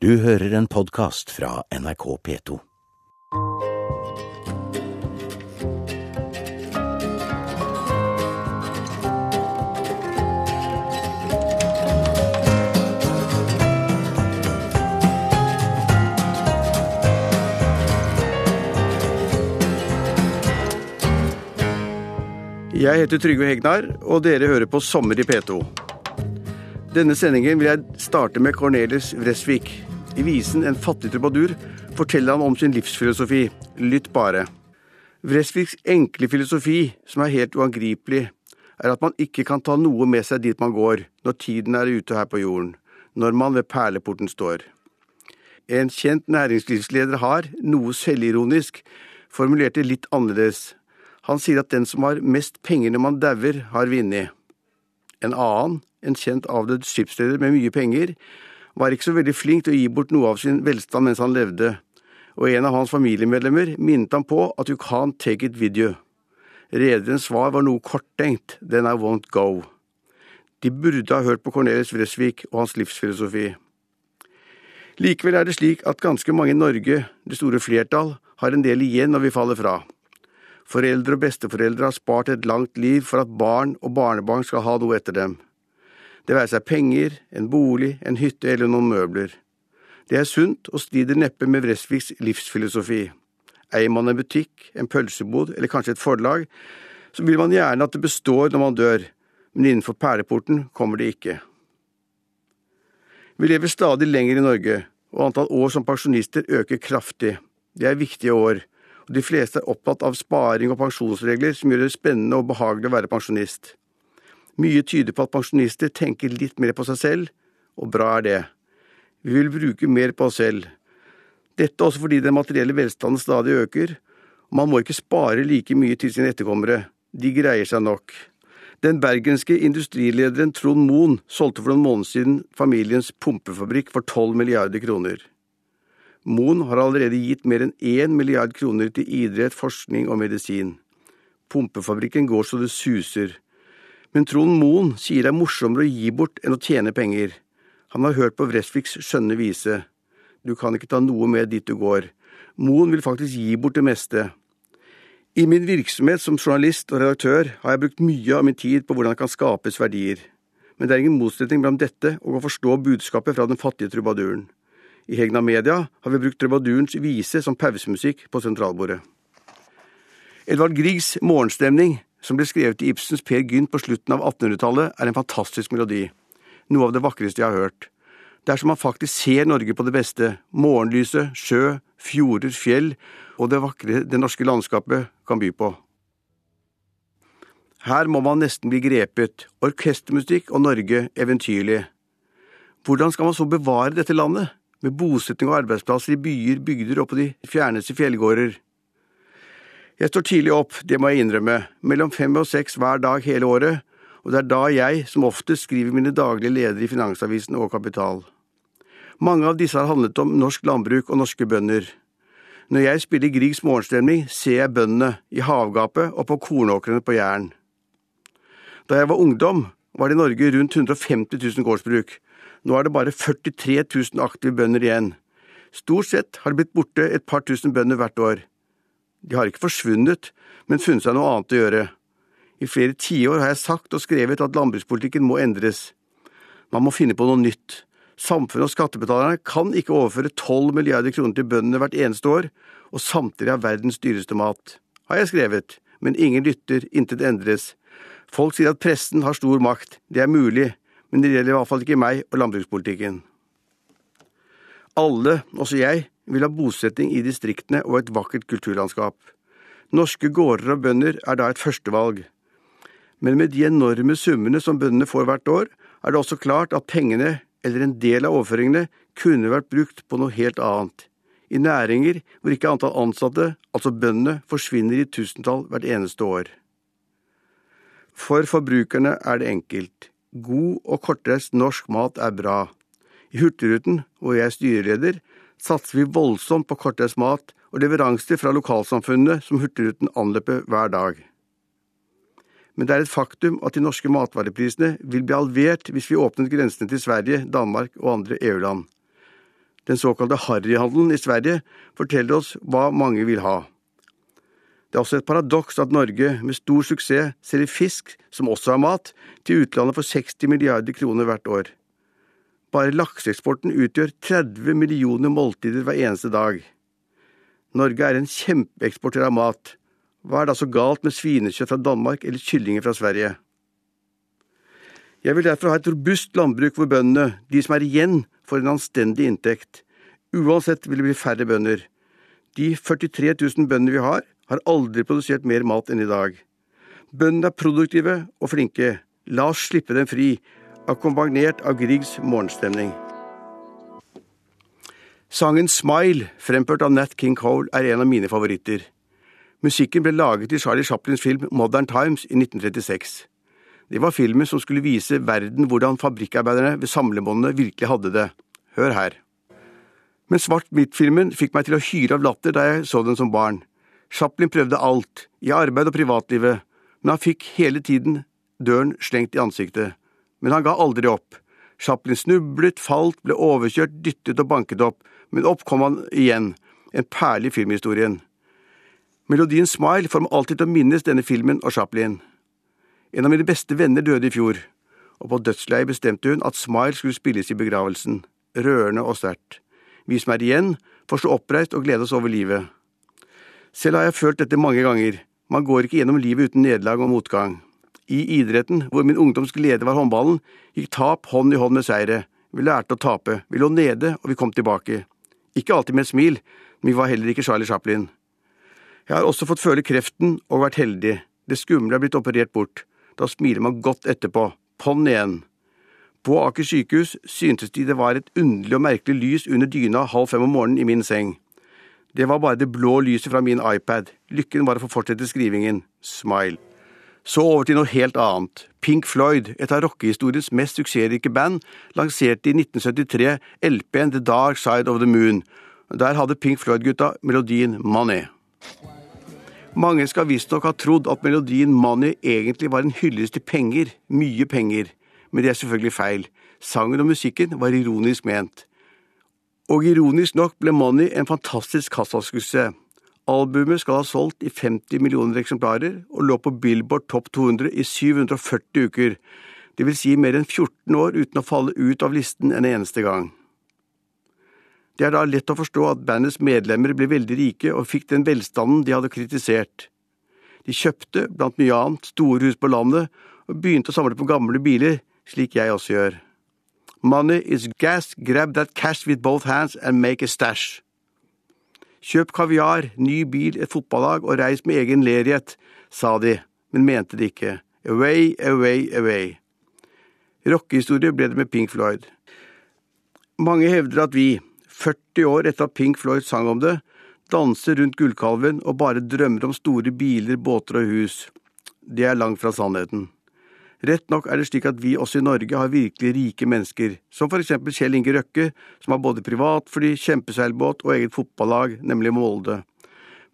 Du hører en podkast fra NRK P2. Jeg heter Trygve Hegnar, og dere hører på Sommer i P2. Denne sendingen vil jeg starte med Cornelis Vresvik. I visen En fattig trubadur forteller han om sin livsfilosofi. Lytt bare. Vresviks enkle filosofi, som er helt uangripelig, er at man ikke kan ta noe med seg dit man går, når tiden er ute her på jorden, når man ved perleporten står. En kjent næringslivsleder har, noe selvironisk, formulert det litt annerledes. Han sier at den som har mest penger når man dauer, har vunnet. En annen, en kjent avdød skipsreder med mye penger, var ikke så veldig flink til å gi bort noe av sin velstand mens han levde, og en av hans familiemedlemmer minnet ham på at you can't take it with you. Rederens svar var noe korttenkt, then I won't go. De burde ha hørt på Cornelis Vresvik og hans livsfilosofi. Likevel er det slik at ganske mange i Norge, det store flertall, har en del igjen når vi faller fra. Foreldre og besteforeldre har spart et langt liv for at barn og barnebarn skal ha noe etter dem. Det være seg penger, en bolig, en hytte eller noen møbler. Det er sunt og strider neppe med Vresviks livsfilosofi. Eier man en butikk, en pølsebod eller kanskje et forlag, så vil man gjerne at det består når man dør, men innenfor perleporten kommer det ikke. Vi lever stadig lenger i Norge, og antall år som pensjonister øker kraftig. Det er viktige år, de fleste er opptatt av sparing og pensjonsregler som gjør det spennende og behagelig å være pensjonist. Mye tyder på at pensjonister tenker litt mer på seg selv, og bra er det. Vi vil bruke mer på oss selv. Dette også fordi den materielle velstanden stadig øker, og man må ikke spare like mye til sine etterkommere. De greier seg nok. Den bergenske industrilederen Trond Moen solgte for noen måneder siden familiens pumpefabrikk for 12 milliarder kroner. Moen har allerede gitt mer enn 1 milliard kroner til idrett, forskning og medisin. Pumpefabrikken går så det suser. Men Trond Moen sier det er morsommere å gi bort enn å tjene penger. Han har hørt på Vresviks skjønne vise. Du kan ikke ta noe med dit du går. Moen vil faktisk gi bort det meste. I min virksomhet som journalist og redaktør har jeg brukt mye av min tid på hvordan det kan skapes verdier. Men det er ingen motsetning mellom dette og å forstå budskapet fra den fattige trubaduren. I Hegna Media har vi brukt trubadurens vise som pausemusikk på sentralbordet. Edvard Griegs Morgenstemning, som ble skrevet i Ibsens Per Gynt på slutten av 1800-tallet, er en fantastisk melodi. Noe av det vakreste jeg har hørt. Det er som man faktisk ser Norge på det beste. Morgenlyset, sjø, fjorder, fjell og det vakre det norske landskapet kan by på. Her må man nesten bli grepet. Orkestermusikk og Norge eventyrlig. Hvordan skal man så bevare dette landet? Med bosetting og arbeidsplasser i byer, bygder og på de fjerneste fjellgårder. Jeg står tidlig opp, det må jeg innrømme, mellom fem og seks hver dag hele året, og det er da jeg som oftest skriver mine daglige ledere i Finansavisen og Kapital. Mange av disse har handlet om norsk landbruk og norske bønder. Når jeg spiller Griegs morgenstemning, ser jeg bøndene i havgapet og på kornåkrene på Jæren. Da jeg var ungdom, var det i Norge rundt 150 000 gårdsbruk, nå er det bare 43 000 aktive bønder igjen. Stort sett har det blitt borte et par tusen bønder hvert år. De har ikke forsvunnet, men funnet seg noe annet å gjøre. I flere tiår har jeg sagt og skrevet at landbrukspolitikken må endres. Man må finne på noe nytt. Samfunnet og skattebetalerne kan ikke overføre 12 milliarder kroner til bøndene hvert eneste år, og samtidig ha verdens dyreste mat. Har jeg skrevet, men ingen lytter, intet endres. Folk sier at pressen har stor makt. Det er mulig, men det gjelder i hvert fall ikke meg og landbrukspolitikken. Alle, også jeg, vil ha bosetting i distriktene og et vakkert kulturlandskap. Norske gårder og bønder er da et førstevalg. Men med de enorme summene som bøndene får hvert år, er det også klart at pengene, eller en del av overføringene, kunne vært brukt på noe helt annet. I næringer hvor ikke antall ansatte, altså bøndene, forsvinner i tusentall hvert eneste år. For forbrukerne er det enkelt. God og kortreist norsk mat er bra. I Hurtigruten, hvor jeg er styreleder, satser vi voldsomt på kortreist mat og leveranser fra lokalsamfunnene som Hurtigruten anløper hver dag. Men det er et faktum at de norske matvareprisene vil bli halvert hvis vi åpnet grensene til Sverige, Danmark og andre EU-land. Den såkalte harryhandelen i Sverige forteller oss hva mange vil ha. Det er også et paradoks at Norge med stor suksess selger fisk, som også er mat, til utlandet for 60 milliarder kroner hvert år. Bare lakseeksporten utgjør 30 millioner måltider hver eneste dag. Norge er en kjempeeksportør av mat. Hva er da så galt med svinekjøtt fra Danmark eller kyllinger fra Sverige? Jeg vil derfor ha et robust landbruk hvor bøndene, de som er igjen, får en anstendig inntekt. Uansett vil det bli færre bønder. De 43 000 bøndene vi har, har aldri produsert mer mat enn i dag. Bøndene er produktive og flinke. La oss slippe dem fri, akkompagnert av Griegs morgenstemning. Sangen Smile, fremført av Nat King Cole, er en av mine favoritter. Musikken ble laget i Charlie Chaplins film Modern Times i 1936. Det var filmen som skulle vise verden hvordan fabrikkarbeiderne ved samlebåndene virkelig hadde det. Hør her. Men svart-hvitt-filmen fikk meg til å hyre av latter da jeg så den som barn. Chaplin prøvde alt, i arbeid og privatlivet, men han fikk hele tiden døren slengt i ansiktet. Men han ga aldri opp. Chaplin snublet, falt, ble overkjørt, dyttet og banket opp, men opp kom han igjen, en perle i filmhistorien. Melodien Smile får meg alltid til å minnes denne filmen og Chaplin. En av mine beste venner døde i fjor, og på dødsleiet bestemte hun at Smile skulle spilles i begravelsen. Rørende og sterkt. Vi som er igjen, får stå oppreist og glede oss over livet. Selv har jeg følt dette mange ganger. Man går ikke gjennom livet uten nederlag og motgang. I idretten, hvor min ungdoms glede var håndballen, gikk tap hånd i hånd med seire. Vi lærte å tape. Vi lå nede, og vi kom tilbake. Ikke alltid med et smil, men vi var heller ikke Charlie Chaplin. Jeg har også fått føle kreften og vært heldig. Det skumle er blitt operert bort. Da smiler man godt etterpå. På'n igjen. På Aker sykehus syntes de det var et underlig og merkelig lys under dyna halv fem om morgenen i min seng. Det var bare det blå lyset fra min iPad. Lykken var å få fortsette skrivingen. Smile. Så over til noe helt annet. Pink Floyd, et av rockehistoriens mest suksessrike band, lanserte i 1973 LP-en The Dark Side of the Moon. Der hadde Pink Floyd-gutta melodien Money. Mange skal visstnok ha trodd at melodien Money egentlig var en hyllest til penger, mye penger. Men det er selvfølgelig feil. Sangen og musikken var ironisk ment. Og ironisk nok ble Money en fantastisk kassaskusse. Albumet skal ha solgt i 50 millioner eksemplarer, og lå på Billboard Top 200 i 740 uker, det vil si mer enn 14 år uten å falle ut av listen en eneste gang. Det er da lett å forstå at bandets medlemmer ble veldig rike og fikk den velstanden de hadde kritisert. De kjøpte, blant mye annet, store hus på landet og begynte å samle på gamle biler, slik jeg også gjør. Money is gas, grab that cash with both hands and make a stash. Kjøp kaviar, ny bil, et fotballag og reis med egen lerighet, sa de, men mente det ikke. Away, away, away. Rockehistorie ble det med Pink Floyd. Mange hevder at vi, 40 år etter at Pink Floyd sang om det, danser rundt gullkalven og bare drømmer om store biler, båter og hus. Det er langt fra sannheten. Rett nok er det slik at vi også i Norge har virkelig rike mennesker, som for eksempel Kjell Inge Røkke, som har både privatfly, kjempeseilbåt og eget fotballag, nemlig Molde.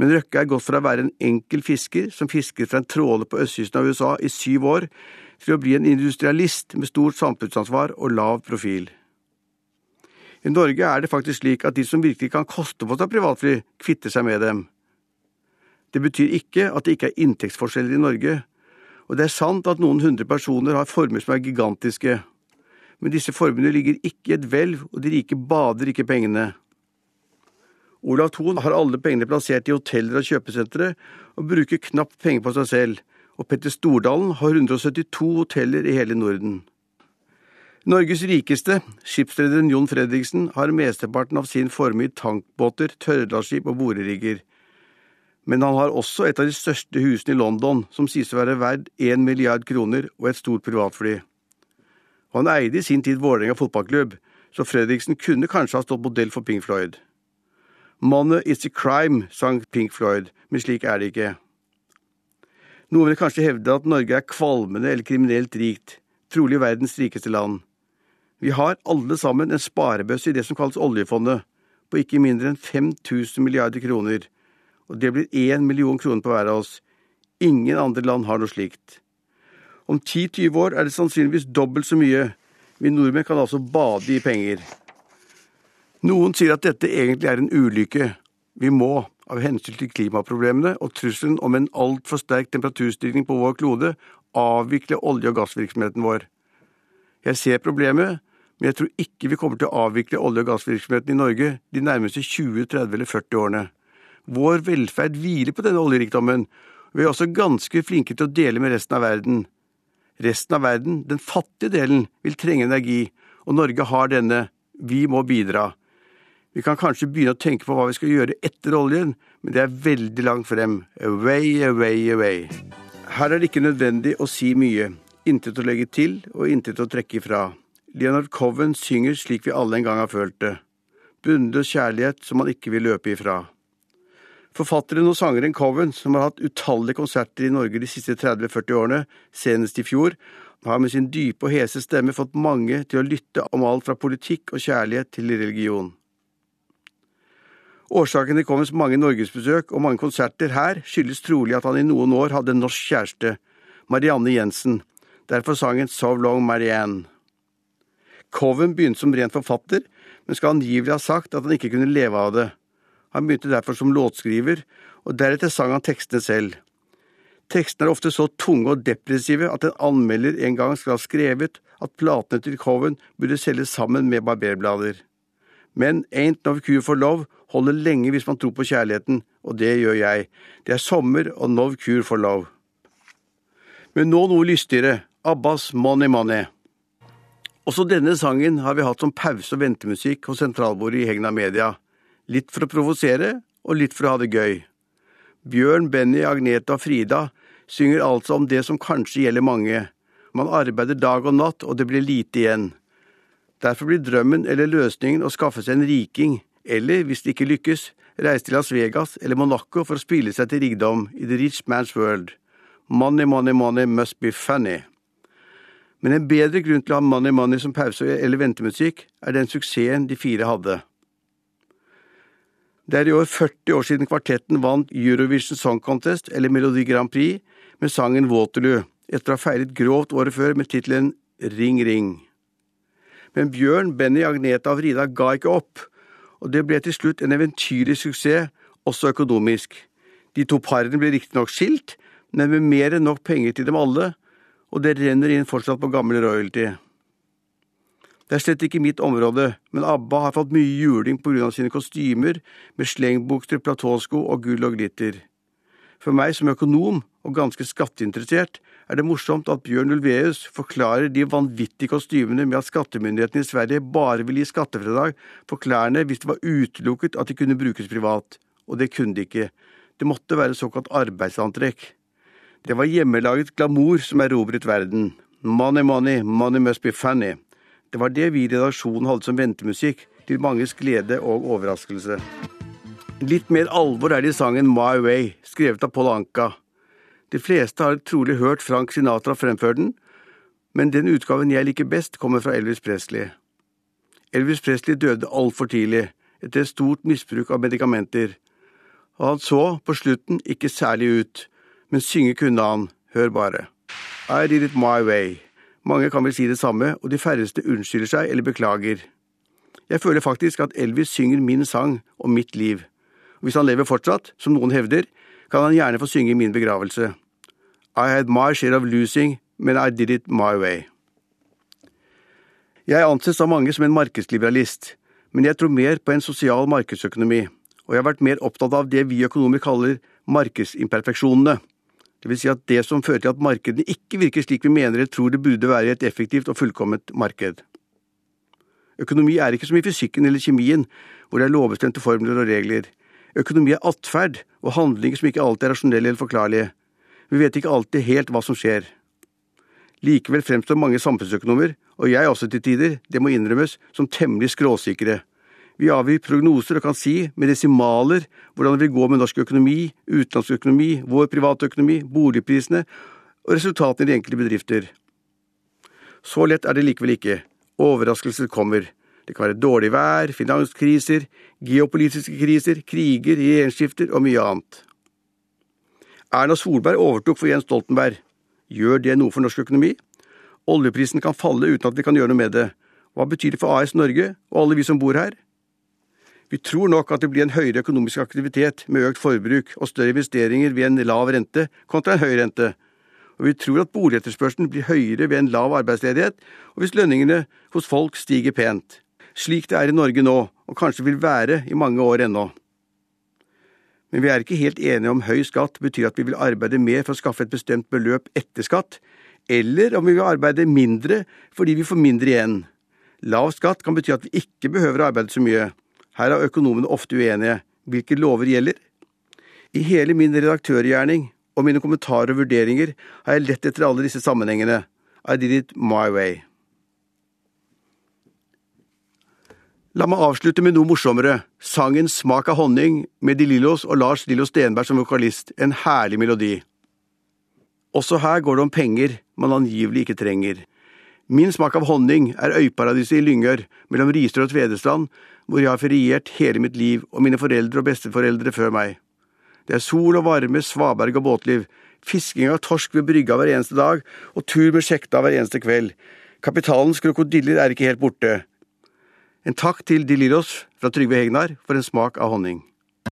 Men Røkke er gått fra å være en enkel fisker som fisker fra en tråler på østkysten av USA i syv år, til å bli en industrialist med stort samfunnsansvar og lav profil. I Norge er det faktisk slik at de som virkelig kan koste på seg privatfly, kvitter seg med dem. Det betyr ikke at det ikke er inntektsforskjeller i Norge, og det er sant at noen hundre personer har former som er gigantiske, men disse formene ligger ikke i et hvelv, og de rike bader ikke pengene. Olav Thon har alle pengene plassert i hoteller og kjøpesentre, og bruker knapt penger på seg selv, og Petter Stordalen har 172 hoteller i hele Norden. Norges rikeste, skipsrederen Jon Fredriksen, har mesteparten av sin formue i tankbåter, tørrlagsskip og borerigger men han har også et av de største husene i London, som sies å være verdt én milliard kroner, og et stort privatfly. Og han eide i sin tid Vålerenga fotballklubb, så Fredriksen kunne kanskje ha stått modell for Pink Floyd. Money is a crime, sang Pink Floyd, men slik er det ikke. Noen vil kanskje hevde at Norge er kvalmende eller kriminelt rikt, trolig verdens rikeste land. Vi har alle sammen en sparebøsse i det som kalles oljefondet, på ikke mindre enn 5000 milliarder kroner, og det blir én million kroner på hver av oss. Ingen andre land har noe slikt. Om 10–20 år er det sannsynligvis dobbelt så mye. Vi nordmenn kan altså bade i penger. Noen sier at dette egentlig er en ulykke. Vi må, av hensyn til klimaproblemene og trusselen om en altfor sterk temperaturstigning på vår klode, avvikle olje- og gassvirksomheten vår. Jeg ser problemet, men jeg tror ikke vi kommer til å avvikle olje- og gassvirksomheten i Norge de nærmeste 20, 30 eller 40 årene. Vår velferd hviler på denne oljerikdommen, vi er også ganske flinke til å dele med resten av verden. Resten av verden, den fattige delen, vil trenge energi, og Norge har denne. Vi må bidra. Vi kan kanskje begynne å tenke på hva vi skal gjøre etter oljen, men det er veldig langt frem. Away, away, away. Her er det ikke nødvendig å si mye. Intet å legge til og intet å trekke ifra. Leonard Coven synger slik vi alle en gang har følt det. Bundet kjærlighet som man ikke vil løpe ifra. Forfatteren og sangeren Coven, som har hatt utallige konserter i Norge de siste 30-40 årene, senest i fjor, har med sin dype og hese stemme fått mange til å lytte om alt fra politikk og kjærlighet til religion. Årsaken til Covens mange norgesbesøk og mange konserter her skyldes trolig at han i noen år hadde en norsk kjæreste, Marianne Jensen, derfor sangen So Long Marianne. Coven begynte som rent forfatter, men skal angivelig ha sagt at han ikke kunne leve av det. Han begynte derfor som låtskriver, og deretter sang han tekstene selv. Tekstene er ofte så tunge og depressive at en anmelder en gang skal ha skrevet at platene til Coven burde selges sammen med barberblader. Men Ain't No Cure for Love holder lenge hvis man tror på kjærligheten, og det gjør jeg. Det er sommer og No Cure for Love. Men nå noe lystigere. Abbas Money Money. Også denne sangen har vi hatt som pause- og ventemusikk hos sentralbordet i Hegna Media. Litt for å provosere, og litt for å ha det gøy. Bjørn, Benny, Agnete og Frida synger altså om det som kanskje gjelder mange. Man arbeider dag og natt, og det blir lite igjen. Derfor blir drømmen eller løsningen å skaffe seg en riking, eller, hvis det ikke lykkes, reise til Las Vegas eller Monaco for å spille seg til rikdom i the rich man's world. Money, money, money must be funny. Men en bedre grunn til å ha Money Money som pause- eller ventemusikk, er den suksessen de fire hadde. Det er i år 40 år siden kvartetten vant Eurovision Song Contest, eller Melodi Grand Prix, med sangen Waterloo, etter å ha feiret grovt året før med tittelen Ring Ring. Men Bjørn, Benny, Agneta og Frida ga ikke opp, og det ble til slutt en eventyrlig suksess, også økonomisk. De to parene ble riktignok skilt, men med mer enn nok penger til dem alle, og det renner inn fortsatt på gammel royalty. Det er slett ikke mitt område, men ABBA har fått mye juling på grunn av sine kostymer med slengbukser, platåsko og gull og glitter. For meg som økonom og ganske skatteinteressert er det morsomt at Bjørn Ulveus forklarer de vanvittige kostymene med at skattemyndighetene i Sverige bare vil gi skattefradrag for klærne hvis det var utelukket at de kunne brukes privat, og det kunne de ikke. Det måtte være såkalt arbeidsantrekk. Det var hjemmelaget glamour som erobret verden. Money, money, money must be funny. Det var det vi i redaksjonen hadde som ventemusikk, til manges glede og overraskelse. Litt mer alvor er det i sangen My Way, skrevet av Paul Anka. De fleste har trolig hørt Frank Sinatra fremføre den, men den utgaven jeg liker best, kommer fra Elvis Presley. Elvis Presley døde altfor tidlig, etter et stort misbruk av medikamenter, og han så, på slutten, ikke særlig ut, men synge kunne han, hør bare. I did it my way. Mange kan vel si det samme, og de færreste unnskylder seg eller beklager. Jeg føler faktisk at Elvis synger min sang om mitt liv. Hvis han lever fortsatt, som noen hevder, kan han gjerne få synge min begravelse. I had my share of losing, men I did it my way. Jeg anses av mange som en markedsliberalist, men jeg tror mer på en sosial markedsøkonomi, og jeg har vært mer opptatt av det vi økonomer kaller markedsimperfeksjonene det vil si at det som fører til at markedene ikke virker slik vi mener eller tror det burde være i et effektivt og fullkomment marked. Økonomi er ikke som i fysikken eller kjemien, hvor det er lovbestemte formler og regler. Økonomi er atferd og handlinger som ikke alltid er rasjonelle eller forklarlige. Vi vet ikke alltid helt hva som skjer. Likevel fremstår mange samfunnsøkonomer, og jeg også til tider, det må innrømmes, som temmelig skråsikre. Vi avgir prognoser og kan si, med desimaler, hvordan det vil gå med norsk økonomi, utenlandsk økonomi, vår private økonomi, boligprisene og resultatene i de enkelte bedrifter. Så lett er det likevel ikke. Overraskelser kommer. Det kan være dårlig vær, finanskriser, geopolitiske kriser, kriger, regjeringsskifter og mye annet. Erna Solberg overtok for Jens Stoltenberg. Gjør det noe for norsk økonomi? Oljeprisen kan falle uten at vi kan gjøre noe med det. Hva betyr det for AS Norge og alle vi som bor her? Vi tror nok at det blir en høyere økonomisk aktivitet med økt forbruk og større investeringer ved en lav rente kontra en høy rente. Og vi tror at boligetterspørselen blir høyere ved en lav arbeidsledighet, og hvis lønningene hos folk stiger pent. Slik det er i Norge nå, og kanskje vil være i mange år ennå. Men vi er ikke helt enige om høy skatt betyr at vi vil arbeide mer for å skaffe et bestemt beløp etter skatt, eller om vi vil arbeide mindre fordi vi får mindre igjen. Lav skatt kan bety at vi ikke behøver å arbeide så mye. Her er økonomene ofte uenige. Hvilke lover gjelder? I hele min redaktørgjerning og mine kommentarer og vurderinger har jeg lett etter alle disse sammenhengene. I did it my way. La meg avslutte med noe morsommere. Sangen Smak av honning med De Lillos og Lars Lillo Stenberg som vokalist. En herlig melodi. Også her går det om penger man angivelig ikke trenger. Min smak av honning er øyparadiset i Lyngør, mellom Risør og Tvedestrand, hvor jeg har feriert hele mitt liv og mine foreldre og besteforeldre før meg. Det er sol og varme, svaberg og båtliv, fisking av torsk ved brygga hver eneste dag og tur med sjekta hver eneste kveld. Kapitalens krokodiller er ikke helt borte. En takk til De fra Trygve Hegnar for en smak av honning.